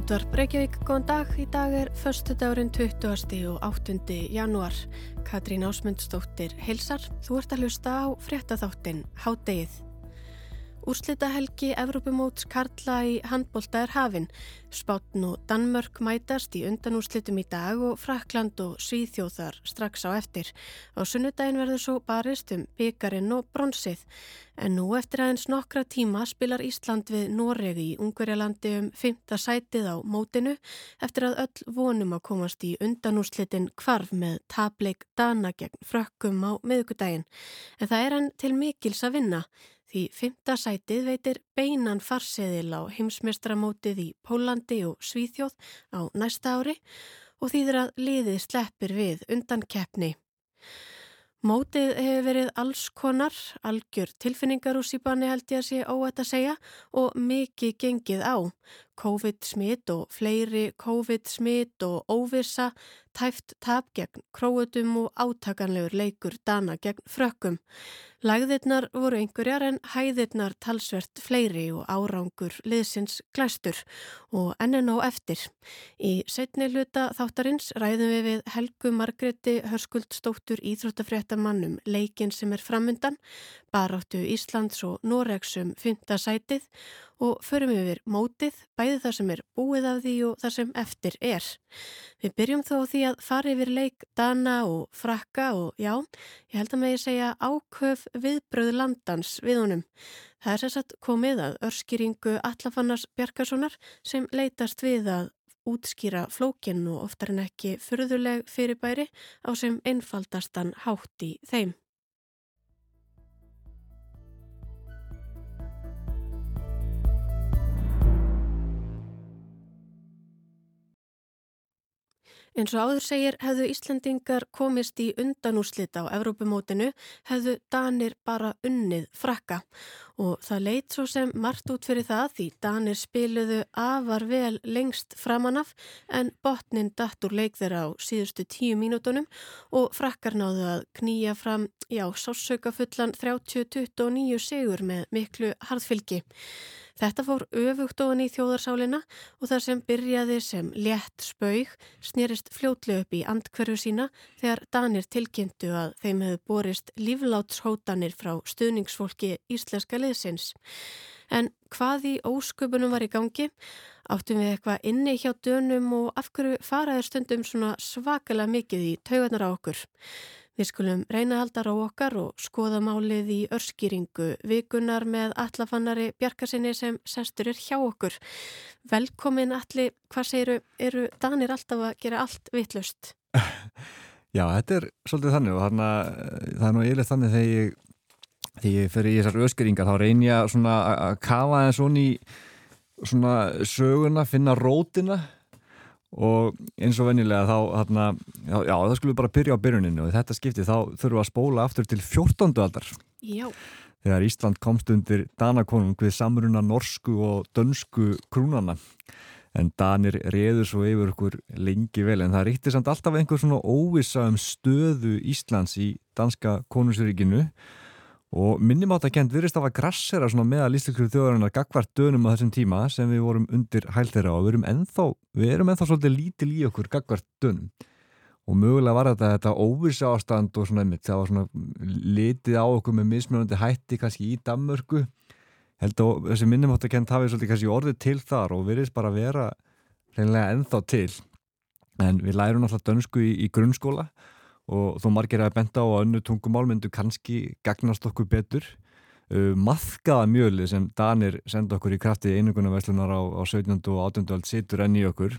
Útvarp Reykjavík, góðan dag. Í dag er förstu dagurinn 20. og 8. janúar. Katrín Ásmundsdóttir heilsar. Þú ert að hlusta á fréttaþáttin Hádegið. Úrslita helgi Evrópumóts Karla í handbólta er hafinn. Spátn og Danmörk mætast í undanúrslitum í dag og Frakland og Svíþjóðar strax á eftir. Á sunnudagin verður svo barist um byggarinn og bronsið. En nú eftir aðeins nokkra tíma spilar Ísland við Noregi í Ungverjalandi um fymta sætið á mótinu eftir að öll vonum að komast í undanúrslitin kvarf með tableik Dana gegn frökkum á miðugudagin. En það er hann til mikils að vinna. Því fymta sætið veitir beinan farseðil á heimsmestramótið í Pólandi og Svíþjóð á næsta ári og þýðir að liðið sleppir við undan keppni. Mótið hefur verið alls konar, algjör tilfinningarúsipanni held ég að sé óætt að segja og mikið gengið á. COVID-smitt og fleiri COVID-smitt og óvisa, tæft tap gegn króutum og átakanlegur leikur dana gegn frökkum. Lægðirnar voru einhverjar en hæðirnar talsvert fleiri og árangur liðsins glæstur og ennin á eftir. Í setni hluta þáttarins ræðum við við Helgu Margreti Hörskuldstóttur Íþróttafréttamannum leikin sem er framundan, baráttu Íslands og Noregsum fynda sætið og förum yfir mótið, bæði það sem er búið af því og það sem eftir er. Við byrjum þó því að fara yfir leik Dana og Frakka og já, ég held að með ég segja áköf viðbröð landans við honum. Það er sérstætt komið að örskýringu Allafannars Bjarkarssonar sem leitast við að útskýra flókinn og oftar en ekki fyrðuleg fyrirbæri á sem einfaldastan hátt í þeim. Eins og áður segir hefðu Íslandingar komist í undanúslit á Evrópumótinu hefðu Danir bara unnið frakka og það leitt svo sem margt út fyrir það því Danir spiluðu afar vel lengst framanaf en botnin dattur leik þeirra á síðustu tíu mínútonum og frakkar náðu að knýja fram, já, sásauka fullan 30-29 sigur með miklu harðfylgi. Þetta fór öfugt ofan í þjóðarsálinna og það sem byrjaði sem létt spaug snýrist fljótlega upp í andkverfu sína þegar Danir tilkynntu að þeim hefðu borist líflátshótanir frá stuðningsfólki íslenska liðsins. En hvað í ósköpunum var í gangi? Áttum við eitthvað inni hjá dönum og af hverju faraður stundum svona svakalega mikið í taugarnar á okkur? Við skulum reyna að halda á okkar og skoða málið í örskýringu vikunar með allafannari Bjarkarsinni sem sestur er hjá okkur. Velkomin allir, hvað segiru, eru Danir alltaf að gera allt vitlust? Já, þetta er svolítið þannig og þarna, það er nú eiginlega þannig þegar ég, þegar ég fer í þessar örskýringar þá reyn ég að kafa það svona í söguna, finna rótina og eins og vennilega þá hérna, já, já, það skulle bara byrja á byrjuninu og þetta skipti þá þurfum við að spóla aftur til 14. aldar Já. þegar Ísland komst undir Danakonung við samruna norsku og dönsku krúnana en Danir reður svo yfir okkur lengi vel en það ríkti samt alltaf einhver svona óvisa um stöðu Íslands í danska konungsríkinu og minnum átt að kent virðist af að grassera meðal íslensku þjóðarinnar gagvart dönum á þessum tíma sem við vorum undir hælþeira og við erum ennþá, við erum ennþá svolítið lítil í okkur gagvart dönum. Og mögulega var þetta, þetta óvisa ástand og svona einmitt, það var svona litið á okkur með mismunandi hætti kannski í Danmörku. Held að þessi minnum átt að kent hafið svolítið kannski orðið til þar og virðist bara vera reynilega ennþá til. En við lærum alltaf dönsku í, í grunnskóla og þó margir að benda á að önnu tungumál myndu kannski gagnast okkur betur uh, maðkaða mjöli sem Danir senda okkur í krafti einugunarvæslunar á, á 17. og 18. öll situr enn í okkur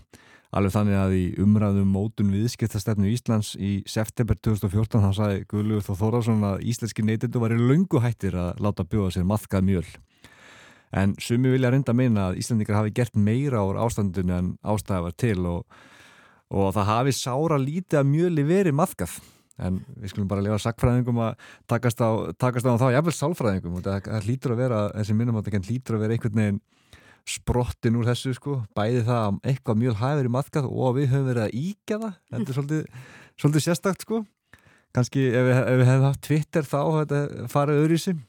alveg þannig að í umræðum mótun viðskiptastefnu Íslands í september 2014 þá sagði Guðlugur Þó Þórásson að íslenski neytindu var í lungu hættir að láta bjóða sér maðkað mjöl en sumi vilja reynda meina að Íslandikar hafi gert meira á ástandinu en ástæði var til og og það hafi sára lítið að mjöli verið maðgað en við skulum bara lifa sakfræðingum að takast á, takast á þá jafnvel sálfræðingum. Og það hlýtur að vera þessi minnum að það hlýtur að vera einhvern veginn sprottin úr þessu sko. Bæði það að eitthvað mjöl hafi verið maðgað og við höfum verið að íkja það. Þetta er svolítið, svolítið sérstakt sko. Kannski ef við, við hefum haft Twitter þá þetta farið öðru í sim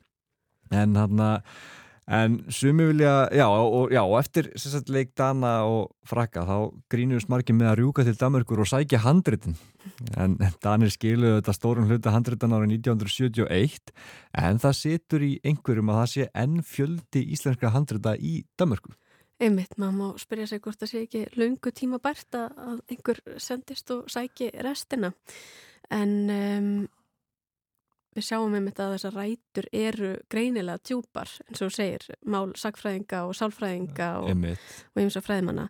en hann að En sumi vilja, já, og, já, og eftir sagt, leik Dana og Frakka þá grínust margir með að rjúka til Danmarkur og sækja handritin. En Danir skiluðu þetta stórun hluta handritan árið 1971 en það situr í einhverjum að það sé enn fjöldi íslenska handrita í Danmarku Einmitt, maður má spyrja sig hvort það sé ekki lungu tíma bært að einhver sendist og sæki restina. En um, við sjáum einmitt að þessar rætur eru greinilega tjúpar eins og segir mál sagfræðinga og sálfræðinga og einmitt fræðimanna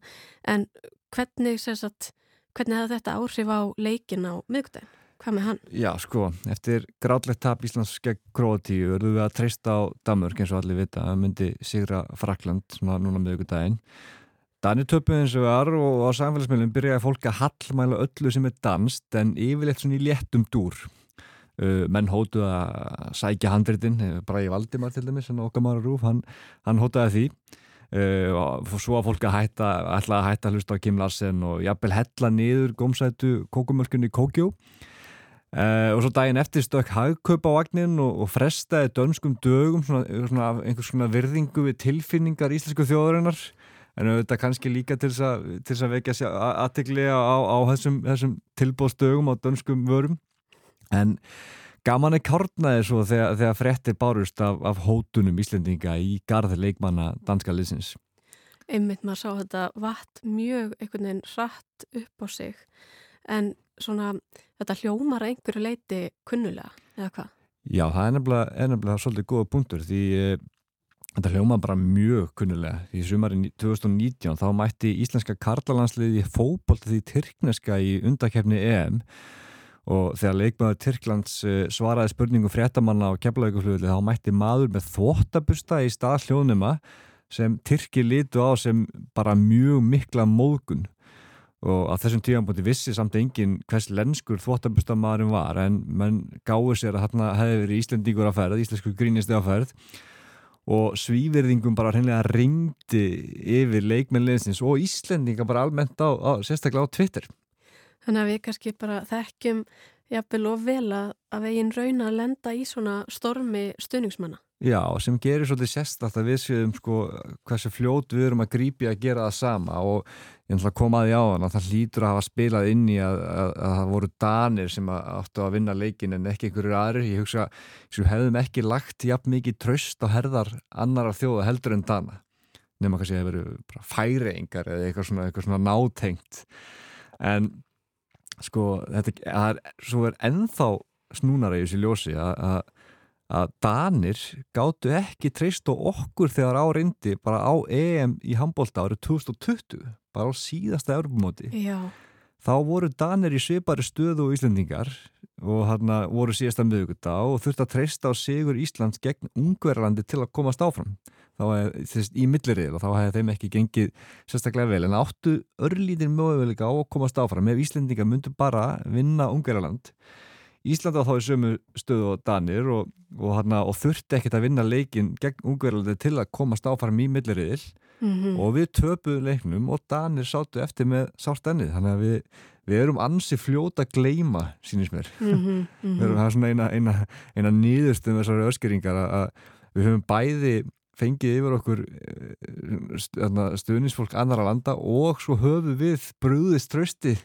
en hvernig sagt, hvernig hefði þetta áhrif á leikin á miðgudagin? Hvað með hann? Já sko, eftir grátlegt tap Íslands gegn Kroatíu verðum við að treysta á Damörk eins og allir vita að myndi sigra Frakland svona núna miðgudagin Danir töpuð eins og var og á samfélagsmiðlum byrjaði fólk að hallmæla öllu sem er danst en yfirleitt svona í léttum dúr menn hótuð að sækja handritin eh, Bræði Valdimar til dæmis okkar maður rúf, hann, hann hótaði því. Uh, og svo að fólk að hætta ætla að hætta að hlusta á Kim Larsen og jafnvel hella niður gómsætu kókumörkunni Kókjó uh, og svo daginn eftir stökk hagkaup á vagnin og, og frestaði dönskum dögum svona, svona einhvers svona virðingu við tilfinningar íslensku þjóðurinnar en auðvitað kannski líka til þess að vekja sér aðtegli á, á þessum, þessum tilbóðstögum á dönskum vörum En gaman er kárnaði svo þegar, þegar frettir bárust af, af hótunum Íslendinga í garði leikmanna danska liðsins. Einmitt maður sá þetta vatn mjög einhvern veginn rætt upp á sig en svona þetta hljómar einhverju leiti kunnulega eða hvað? Já, það er nefnilega, er nefnilega svolítið góða punktur því e, þetta hljómar bara mjög kunnulega. Í sumarinn 2019 þá mætti íslenska karlalansliði fókbólta því tyrkneska í undakefni EM og þegar leikmaður Tyrklands eh, svaraði spurningu fréttamanna á keflauguflugli þá mætti maður með þvóttabusta í stað hljónuma sem Tyrki lítu á sem bara mjög mikla móðgun. Og á þessum tíanbúti vissi samt engin hvers lenskur þvóttabusta maðurinn var en mann gáði sér að þarna hefði verið Íslandíkur að ferð, Íslensku grínisti að ferð. Og svíverðingum bara hreinlega ringdi yfir leikmennleginsins og Íslandinga bara almennt á, á sérstaklega á Twitter Þannig að við kannski bara þekkjum jafnvel og vel að veginn rauna að lenda í svona stormi stuðningsmanna. Já, sem gerir svolítið sérstætt að við séum sko hversu fljót við erum að grípi að gera það sama og ég ætla að koma að því á þann að það hlýtur að hafa spilað inn í að, að, að það voru danir sem áttu að vinna leikin en ekki einhverjur aðri. Ég hugsa að hefðum ekki lagt jafn mikið tröst á herðar annara þjóða heldur en dana nema kannski að það veru færingar eða eitthvað svona, eitthvað svona nátengt en sko, þetta er, svo er ennþá snúnara í þessi ljósi að Danir gáttu ekki treyst á okkur þegar á reyndi bara á EM í handbólta árið 2020, bara á síðasta örfumóti. Já. Þá voru Danir í svipari stöðu og Íslandingar og hann voru síðasta miðuguta og þurfti að treysta á sigur Íslands gegn Ungverðarlandi til að komast áfram þá hefði, þess, í millirrið og þá hefði þeim ekki gengið sérstaklega vel. En áttu örlítin möguleika á að komast áfram ef Íslendinga myndu bara vinna Ungverðarland Íslanda þá er sömu stöðu og Danir og, og, og þurfti ekkert að vinna leikin gegn Ungverðarlandi til að komast áfram í millirriðil mm -hmm. og við töpuðu leiknum og Danir sáttu eftir með sást ennið. Þannig að við við erum ansi fljóta að gleima sínist mér. Mm -hmm, mm -hmm. það svona eina, eina, eina nýðustum þessari öskeringar að við höfum bæði fengið yfir okkur eh, stuðnisfólk annara landa og svo höfum við brúðist trösti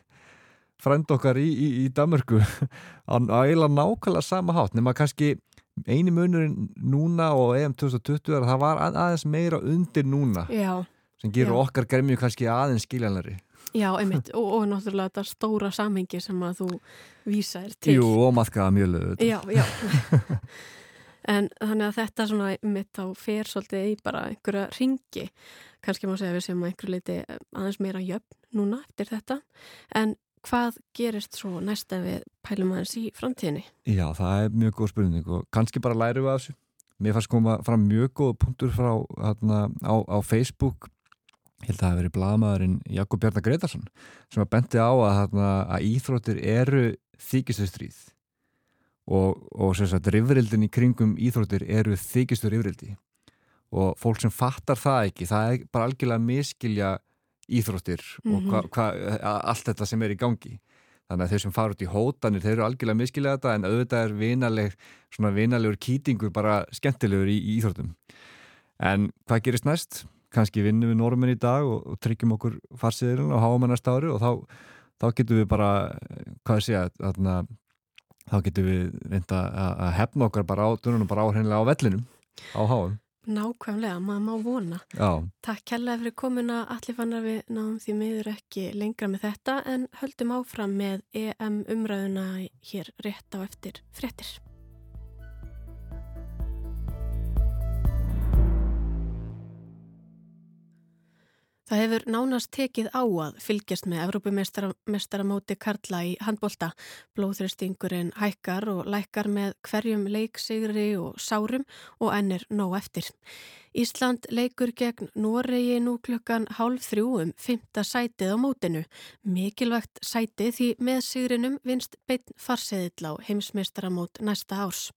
frænd okkar í, í, í Damörgu á eiginlega nákvæmlega sama hátt nema kannski eini munurinn núna og EM 2020 er að það var aðeins meira undir núna Já. sem gerur okkar gremju kannski aðeins skiljanari Já, einmitt, og, og náttúrulega þetta stóra samhengi sem að þú vísaðir til. Jú, og maðkaða mjög lögut. Já, já. en þannig að þetta svona einmitt þá fer svolítið í bara einhverja ringi. Kanski má segja við sem einhverju leiti aðeins meira jöfn núna eftir þetta. En hvað gerist svo næst ef við pælum aðeins í framtíðinni? Já, það er mjög góð spurning og kannski bara læru við af þessu. Mér fannst koma fram mjög góð punktur frá, hérna, á, á Facebook ég held að það hefði verið blagamæðurinn Jakob Bjarnar Gretarsson sem að bendi á að, að íþróttir eru þykistu stríð og, og sem sagt rifrildin í kringum íþróttir eru þykistu rifrildi og fólk sem fattar það ekki það er bara algjörlega miskilja íþróttir mm -hmm. og hva, hva, allt þetta sem er í gangi þannig að þeir sem fara út í hótanir þeir eru algjörlega miskilja þetta en auðvitað er vinaleg, svona vinalegur kýtingur bara skemmtilegur í, í íþróttum en hvað gerist næst? Kanski vinnum við normin í dag og, og tryggjum okkur farsiðirinn og háum að næsta ári og þá, þá getum við bara hvað segja þarna, þá getum við reynda að hefna okkar bara á, bara á, á vellinum á háum Nákvæmlega, maður má vona. Já. Takk kærlega fyrir komuna allir fannar við náðum því miður ekki lengra með þetta en höldum áfram með EM umræðuna hér rétt á eftir frettir. Það hefur nánast tekið á að fylgjast með Evrópumestaramóti Karla í handbólta. Blóðröstingurinn hækkar og lækkar með hverjum leiksigri og sárum og ennir nóg eftir. Ísland leikur gegn Noregi nú klukkan hálf þrjúum, fymta sætið á mótinu. Mikilvægt sætið því með sigrinum vinst beinn farseðill á heimsmeistaramót næsta árs.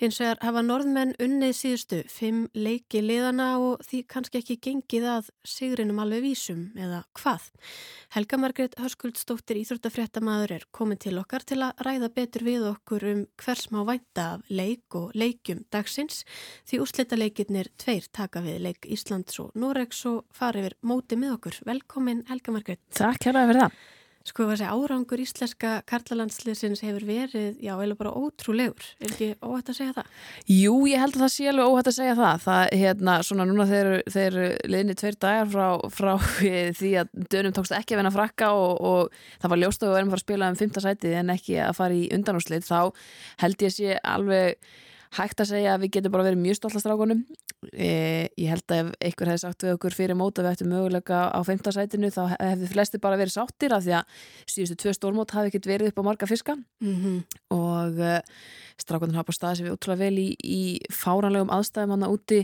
Hins vegar hafa norðmenn unnið síðustu fimm leiki liðana og því kannski ekki gengið að sigrinum alveg vísum eða hvað. Helga Margret Hörskuldstóttir Íþróttafréttamaður er komin til okkar til að ræða betur við okkur um hvers má vænta af leik og leikjum dagsins því úrslita leikirnir tveir taka við leik Íslands og Noregs og farið við móti með okkur. Velkomin Helga Margret. Takk hérlega fyrir það. Sko að segja, árangur íslenska karlalandsliðsins hefur verið, já, eða bara ótrúlegur. Er ekki óhætt að segja það? Jú, ég held að það sé alveg óhætt að segja það. Það, hérna, svona núna þeir, þeir liðni tveir dagar frá, frá því að dönum tókst ekki að vinna frakka og, og það var ljóst að við verðum að fara að spila um fymta sætið en ekki að fara í undanúslið. Þá held ég sé alveg hægt að segja að við getum bara verið mjög stolt af strákunum e, ég held að ef einhver hefði sagt við okkur fyrir móta við ættum möguleika á femtasætinu þá hefði flesti bara verið sáttir af því að síðustu tvö stórmót hafi ekkert verið upp á marga fiska mm -hmm. og e, strákunum hafa bara staðið sér við útrúlega vel í, í fáranlegum aðstæðum hann úti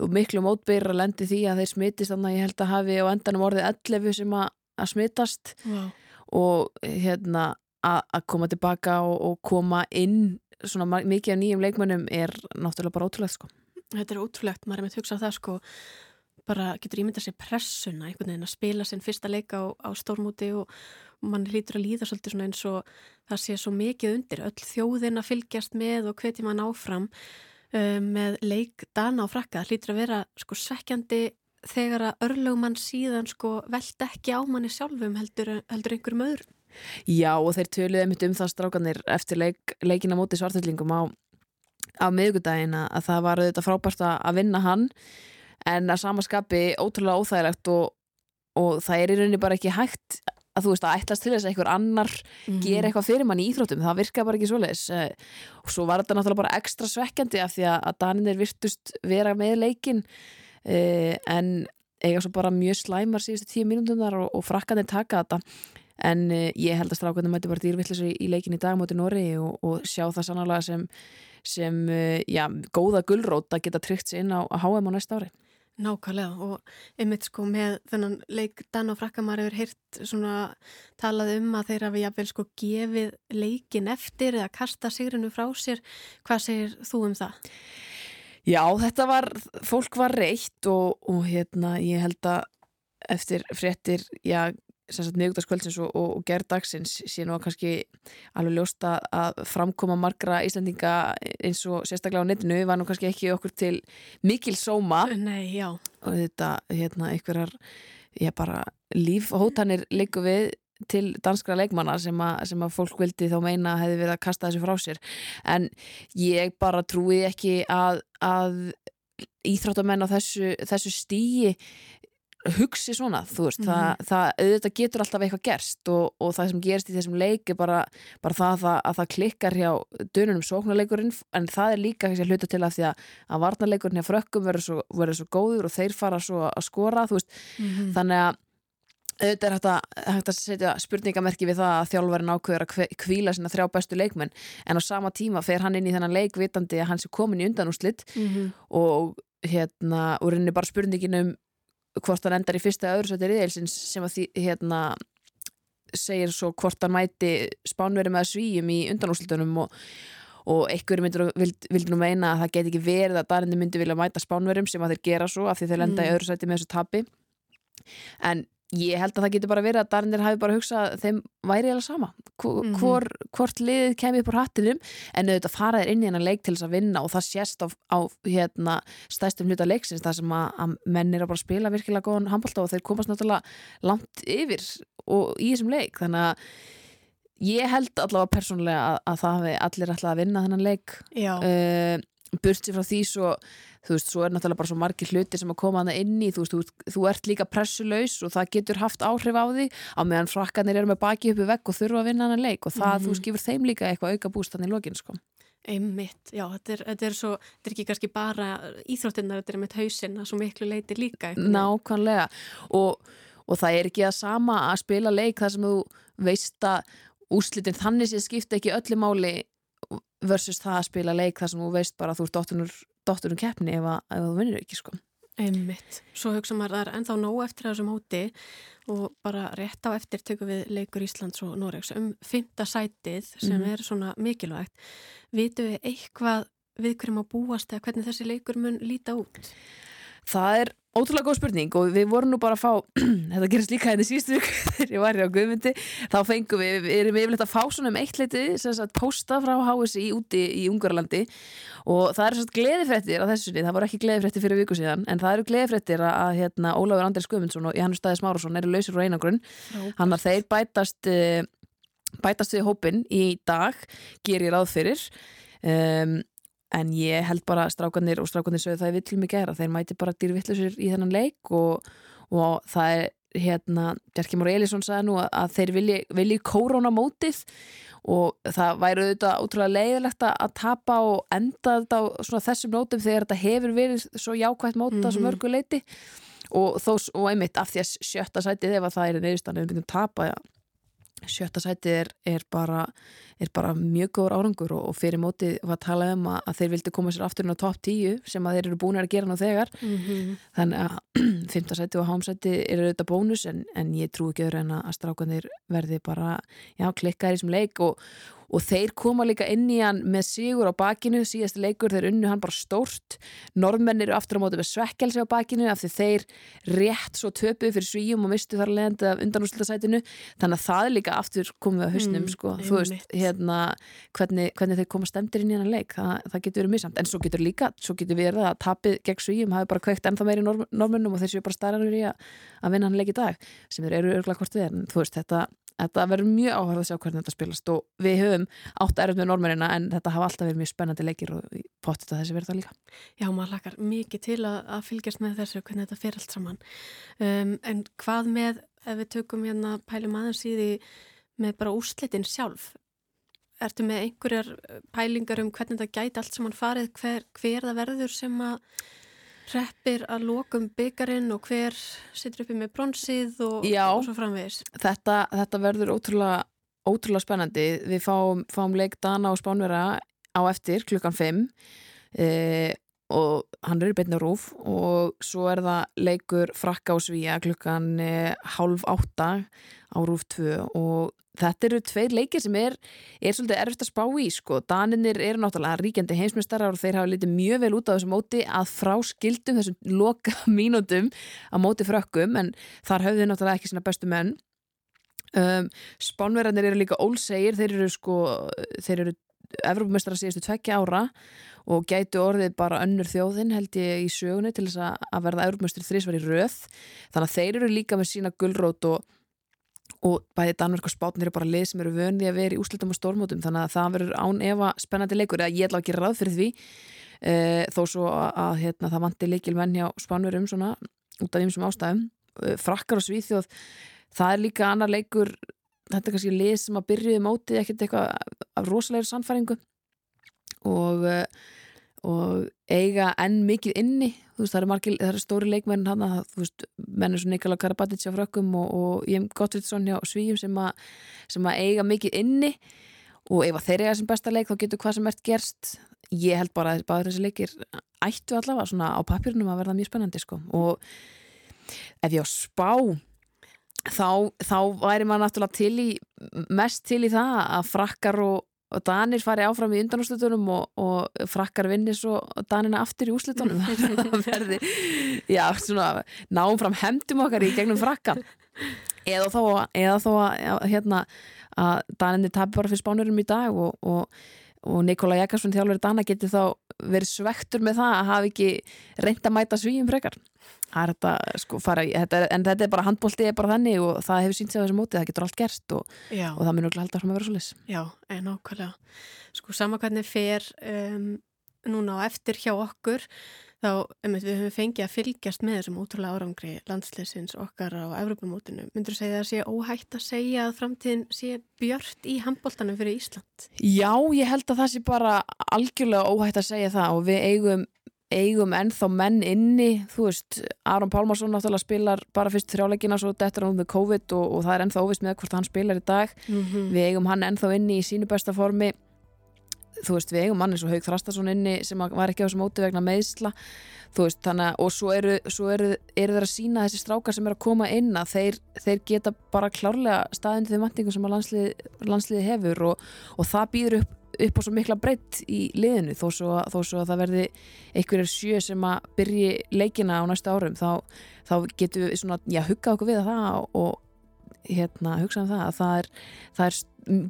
og miklu mótbyrra lendi því að þeir smittist þannig að ég held að hafi á endanum orðið 11 sem að, að smittast wow. og hérna að koma tilbaka og, og koma inn svona mikið af nýjum leikmönnum er náttúrulega bara ótrúlegt sko. Þetta er ótrúlegt, maður er með að hugsa á það sko bara getur ímyndað sér pressuna einhvern veginn að spila sinn fyrsta leika á, á stórmúti og mann hlýtur að líða svolítið svona eins og það sé svo mikið undir öll þjóðin að fylgjast með og hvetjum hann áfram um, með leik dana á frakka, það hlýtur að vera sko svekkjandi þegar að örlögumann síðan sko veld ekki á manni sjálfum heldur, heldur einhverjum öðrum Já og þeir töluði mitt um það strákanir eftir leik, leikina móti svartillingum á, á miðgudagin að það var auðvitað frábært að vinna hann en að samaskapi ótrúlega óþægilegt og, og það er í rauninni bara ekki hægt að þú veist að ætlast til þess að einhver annar mm gera eitthvað fyrir mann í íþróttum, það virka bara ekki svoleiðis. Eh, og svo var þetta náttúrulega bara ekstra svekkjandi af því að Daninir virtust vera með leikin eh, en eiga svo bara mjög slæmar síðustu tíu mínúndundar og, og frakkanir taka þetta en uh, ég held að strákvöndum mæti bara dýrvillis í, í leikin í dag moti Nóri og, og sjá það sannlega sem, sem uh, já, góða gullrót að geta tryggt sér inn á HM á næsta ári. Nákvæmlega og einmitt sko með þennan leik Dan og Frakkamar hefur heyrt svona talað um að þeir hafi jafnvel sko gefið leikin eftir eða kasta sigrinu frá sér. Hvað segir þú um það? Já, þetta var, fólk var reitt og, og hérna ég held að eftir fréttir, já, miðugdaskvöldsins og, og, og gerðdagsins sé nú kannski alveg ljósta að framkoma margra Íslandinga eins og sérstaklega á netinu var nú kannski ekki okkur til mikil sóma. Nei, og þetta, hérna, einhverjar ég bara lífhótanir líku við til danskra leikmanna sem að, sem að fólk vildi þá meina hefði verið að kasta þessu frá sér. En ég bara trúi ekki að, að íþróttamenn á þessu, þessu stíi hugsi svona, þú veist, mm -hmm. það, það auðvitað getur alltaf eitthvað gerst og, og það sem gerst í þessum leik er bara, bara það að, það að það klikkar hjá dönunum sóknarleikurinn, en það er líka að hluta til að því að, að varnarleikurinn hjá frökkum verður svo, svo góður og þeir fara svo að skora, þú veist mm -hmm. þannig að auðvitað er hægt að, hægt að setja spurningamerki við það að þjálfverðin ákveður að kvíla sína þrjá bestu leikmenn, en á sama tíma fer hann inn í þennan leik vitandi að hann sé komin í undanúslitt mm -hmm. og hérna, og reynir bara spurningin um hvort hann endar í fyrsta öðru sæti riðelsins sem að því hérna segir svo hvort hann mæti spánveri með svíum í undanúslutunum og, og einhverju myndir vild, vildi nú meina að það get ekki verið að Darindi myndi vilja mæta spánverum sem að þeir gera svo af því þeir lenda mm. í öðru sæti með þessu tapi en ég held að það getur bara verið að Darnir hafi bara hugsað þeim væri eða sama. Hvor, Mhm. hvor, hvort liðið kemur upp úr hattinum en auðvitað fara þér inn í hennan leik til þess að vinna og það sést á, á hérna, stæstum hluta leiksins það sem að, að menn er að bara spila virkilega góðan handbólta og þeir komast náttúrulega langt yfir og í þessum leik. Þannig að ég held allavega persónulega að, að það hafi allir ætlað að vinna þennan leik. Já, uh, burtsi frá því svo þú veist, svo er náttúrulega bara svo margir hluti sem að koma hana inn í, þú veist, þú, þú ert líka pressulaus og það getur haft áhrif á því á meðan frakkanir eru með baki uppi vegg og þurfa að vinna hana leik og það, Mhm. þú skifur þeim líka eitthvað auka búst hann í lokin, sko. einmitt, já, þetta er, þetta er svo, þetta er ekki kannski bara íþróttinnar, þetta er með hausinn að svo miklu leiti líka. veginn. Nákvæmlega og, og það er ekki að sama að spila leik þar sem þú veist að úrslitin þannig sé skipta ekki öllu máli versus það að spila leik þar sem þú veist bara að þú ert dottunur, keppni ef, að, ef þú vinnur ekki, sko. Einmitt. Svo hugsa maður að það er ennþá nóg eftir þessum hóti og bara rétt á eftir tökum við leikur Íslands og Noregs um fymta sætið sem Mhm. er svona mikilvægt. Vitu við eitthvað við hverjum að búast eða hvernig þessi leikur mun líta út? Það er ótrúlega góð spurning og við vorum nú bara að fá, þetta gerist líka henni síðustu vik þegar ég var hér á Guðmundi, þá fengum við, við erum yfirleitt að fá svona um eitt leiti sem sagt posta frá HSI úti í Ungurlandi og það eru svona gleðifrættir á þessu sinni, það voru ekki gleðifrættir fyrir viku síðan, en það eru gleðifrættir að, hérna, Ólafur Andris Guðmundsson og Janus Stæðis Márusson eru lausir úr einangrun, hann að þeir bætast, uh, bætast við hópin í dag, ger ég ráð fyrir. Um, en ég held bara strákanir og strákanir sögðu það er villum í gera, þeir mæti bara dýrvillusir í þennan leik og, og það er hérna, Bjarki Mór Elísson sagði nú að, að þeir vilji, vilji kórónamótið og það væri auðvitað ótrúlega leiðilegt að tapa og enda þetta á þessum nótum þegar þetta hefur verið svo jákvægt móta mm -hmm. svo Mhm. mörgu leiti og, þó, og einmitt af því að sjötta sætið ef að það er neðustan ef við myndum tapa ja, sjötta sætið er, er, bara, er bara mjög góður árangur og, og fyrir mótið var að tala um að, að þeir vildi koma sér aftur inn á topp 10 sem að þeir eru búin að gera nú þegar Mm -hmm. þannig að fymta sæti og hámsæti eru auðvitað bónus en, en ég trú ekki öðru en að strákanir verði bara já, klikkaðir í þessum leik og, og þeir koma líka inn í hann með sigur á bakinu, síðasti leikur þeir unnu hann bara stórt, norðmenn eru aftur á móti með svekkelsi á bakinu af því þeir rétt svo töpuð fyrir svíjum og mistu þar leðandi af undanúslutasætinu þannig að það er líka aftur komið að hausnum Mm, sko, þú veist, hérna hvernig, hvernig þeir koma stemdir inn í hann leik það, það getur verið misamt, en svo getur líka svo getur verið að tapið gegn svíjum hafi bara kveikt ennþá meiri norm, normennum og þeir séu bara starranur í að, að vinna hann leik í dag sem eru örgulega hvort við er, en veist, þetta Þetta verður mjög áhverð að sjá hvernig þetta spilast og við höfum átt erf með normennina en þetta hafa alltaf verið mjög spennandi leikir og pottit að þessi verður það líka. Já, maður lakar mikið til að, að fylgjast með þessu, hvernig þetta fer allt saman. Um, en hvað með, ef við tökum hérna pælum aðeins í því með bara úrslitin sjálf, ertu með einhverjar pælingar um hvernig þetta gæti allt saman farið, hver, hver það verður sem að reppir að lokum byggarinn og hver situr uppi með bronsið og, og svo framvegis. Þetta, þetta verður ótrúlega, ótrúlega spennandi. Við fáum, fáum leik Dana og Spánvera á eftir klukkan 5 e, og hann er í beinni rúf og svo er það leikur frakka og svíja klukkan e, hálf átta á rúf 2 og þetta eru tveir leikir sem er, er svolítið erfitt að spá í sko. Daninir eru náttúrulega ríkjandi heimsmyndstarar og þeir hafa litið mjög vel út á þessu móti að frá skildum þessum loka mínútum á móti frökkum en þar höfðu þeir náttúrulega ekki sína bestu menn um, Spánverðarnir eru líka ólsegir, þeir eru sko þeir eru Evropamestrar síðustu tvekja ára og gætu orðið bara önnur þjóðin held ég í sögunni til þess að verða Evropamestri þrísvar í röð. Þannig að þeir eru líka með sína gullrót og, og bæði Danmörk og Spátnir eru bara lið sem eru vöndi að vera í úslitum og stórmótum. Þannig að það verður án efa spennandi leikur eða ég ætla ekki ráð fyrir því. E, þó svo að, að hérna, það vanti leikil menn hjá Spánverum svona út af þeim sem ástæðum. E, frakkar og svíþjóð það er líka annar leikur þetta er kannski lið sem að byrjuði mótið ekkert eitthvað af rosalegri sannfæringu og, eh, og eiga enn mikið inni. Veist það eru, margir, það eru stóri leikmenn hann að mennur svo Nikola Karabatic á frökkum og, og Jem Gottfridsson hjá Svíjum sem, a, sem að eiga mikið inni. Og ef þeir eiga sem besta leik þá getur hvað sem ert gerst. Ég held bara að báður þessi leikir ættu allavega svona á papirnum að verða mjög spennandi sko. Og ef ég á spá þá, þá væri maður náttúrulega til í mest til í það að frakkar og, og danir fari áfram í undanúslutunum og, og frakkar vinni svo danina aftur í úslutunum það verði já, svona, náum fram hemdum okkar í gegnum frakkan eða þó, eða þó að hérna að Daninni tapir bara fyrir spánurum í dag og, og, og Nikola Jakarsson þjálfur Dana getur þá verið svektur með það að hafa ekki reynd að mæta svíum frekar? Er þetta sko fara þetta, en þetta er bara handbóltið er bara þannig og það hefur sínt sig á þessu móti, það getur allt gerst og, og það ekki held að vera svo lis Já, en ákvæmlega sko sama hvernig fer um, núna á eftir hjá okkur þá um, við höfum fengið að fylgjast með þessum útrúlega árangri landsleisins okkar á Evropamótinu. Myndur þú segja að það sé óhætt að segja að framtíðin sé björt í handbóltanum fyrir Ísland? Já, ég held að það sé bara algjörlega óhætt að segja það og við eigum eigum ennþá menn inni þú veist, Aron Pálmarsson náttúrulega spilar bara fyrst þrjáleikina svo dettur hann með COVID og, og það er ennþá óvist með hvort hann spilar í dag mm -hmm. við eigum hann ennþá inni í sínu besta formi þú veist, við eigum manni svo Haug Þrastason inni sem var ekki á þessu móti vegna meðsla þú veist, þannig að, og svo eru, svo eru, eru þeir að sína þessi strákar sem eru að koma inn að þeir, þeir geta bara klárlega staðindi þeim vantingum sem að landsliði, landsliði hefur og, og það býður upp, upp á svo mikla breytt í liðinu. Þó svo, þó svo að það verði einhverjir sjö sem að byrji leikina á næsta árum þá, þá getur við svona, já, hugga okkur við að það og hérna, hugsa um það að það er, það er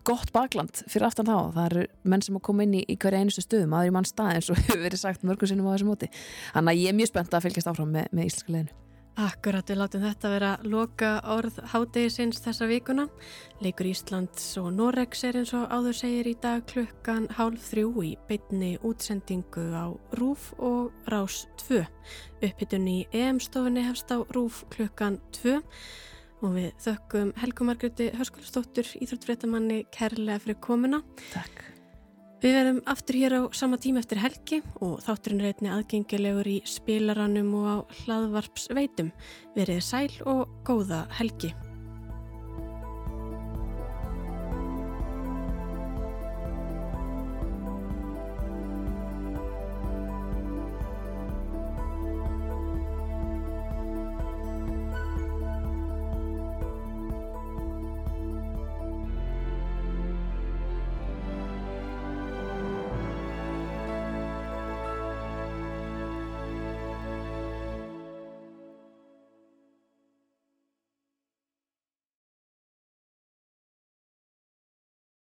gott bakland fyrir aftan þá. Það eru menn sem að koma inn í, í hverja einustu stöðum aðri mann stað eins og hefur verið sagt mörgum sinnum á þessu móti. Þannig að ég er mjög spennt að fylgjast áfram með, með íslenska leginu Akkurat, við látum þetta vera loka orð hádegisins þessa vikuna. Leikur Íslands og Noregs er eins og áður segir í dag klukkan hálf þrjú í beitni útsendingu á Rúf og Rás 2 upphittun í EM-stofunni hefst á Rúf klukkan 2 og við þökkum Helgu Margretti Hörskullstóttur Íþróttfréttamanni kærlega fyrir komuna. Takk. Við verðum aftur hér á sama tíma eftir helgi og þátturinn reytni aðgengilegur í spilaranum og á hlaðvarps veitum. Verið sæl og góða helgi.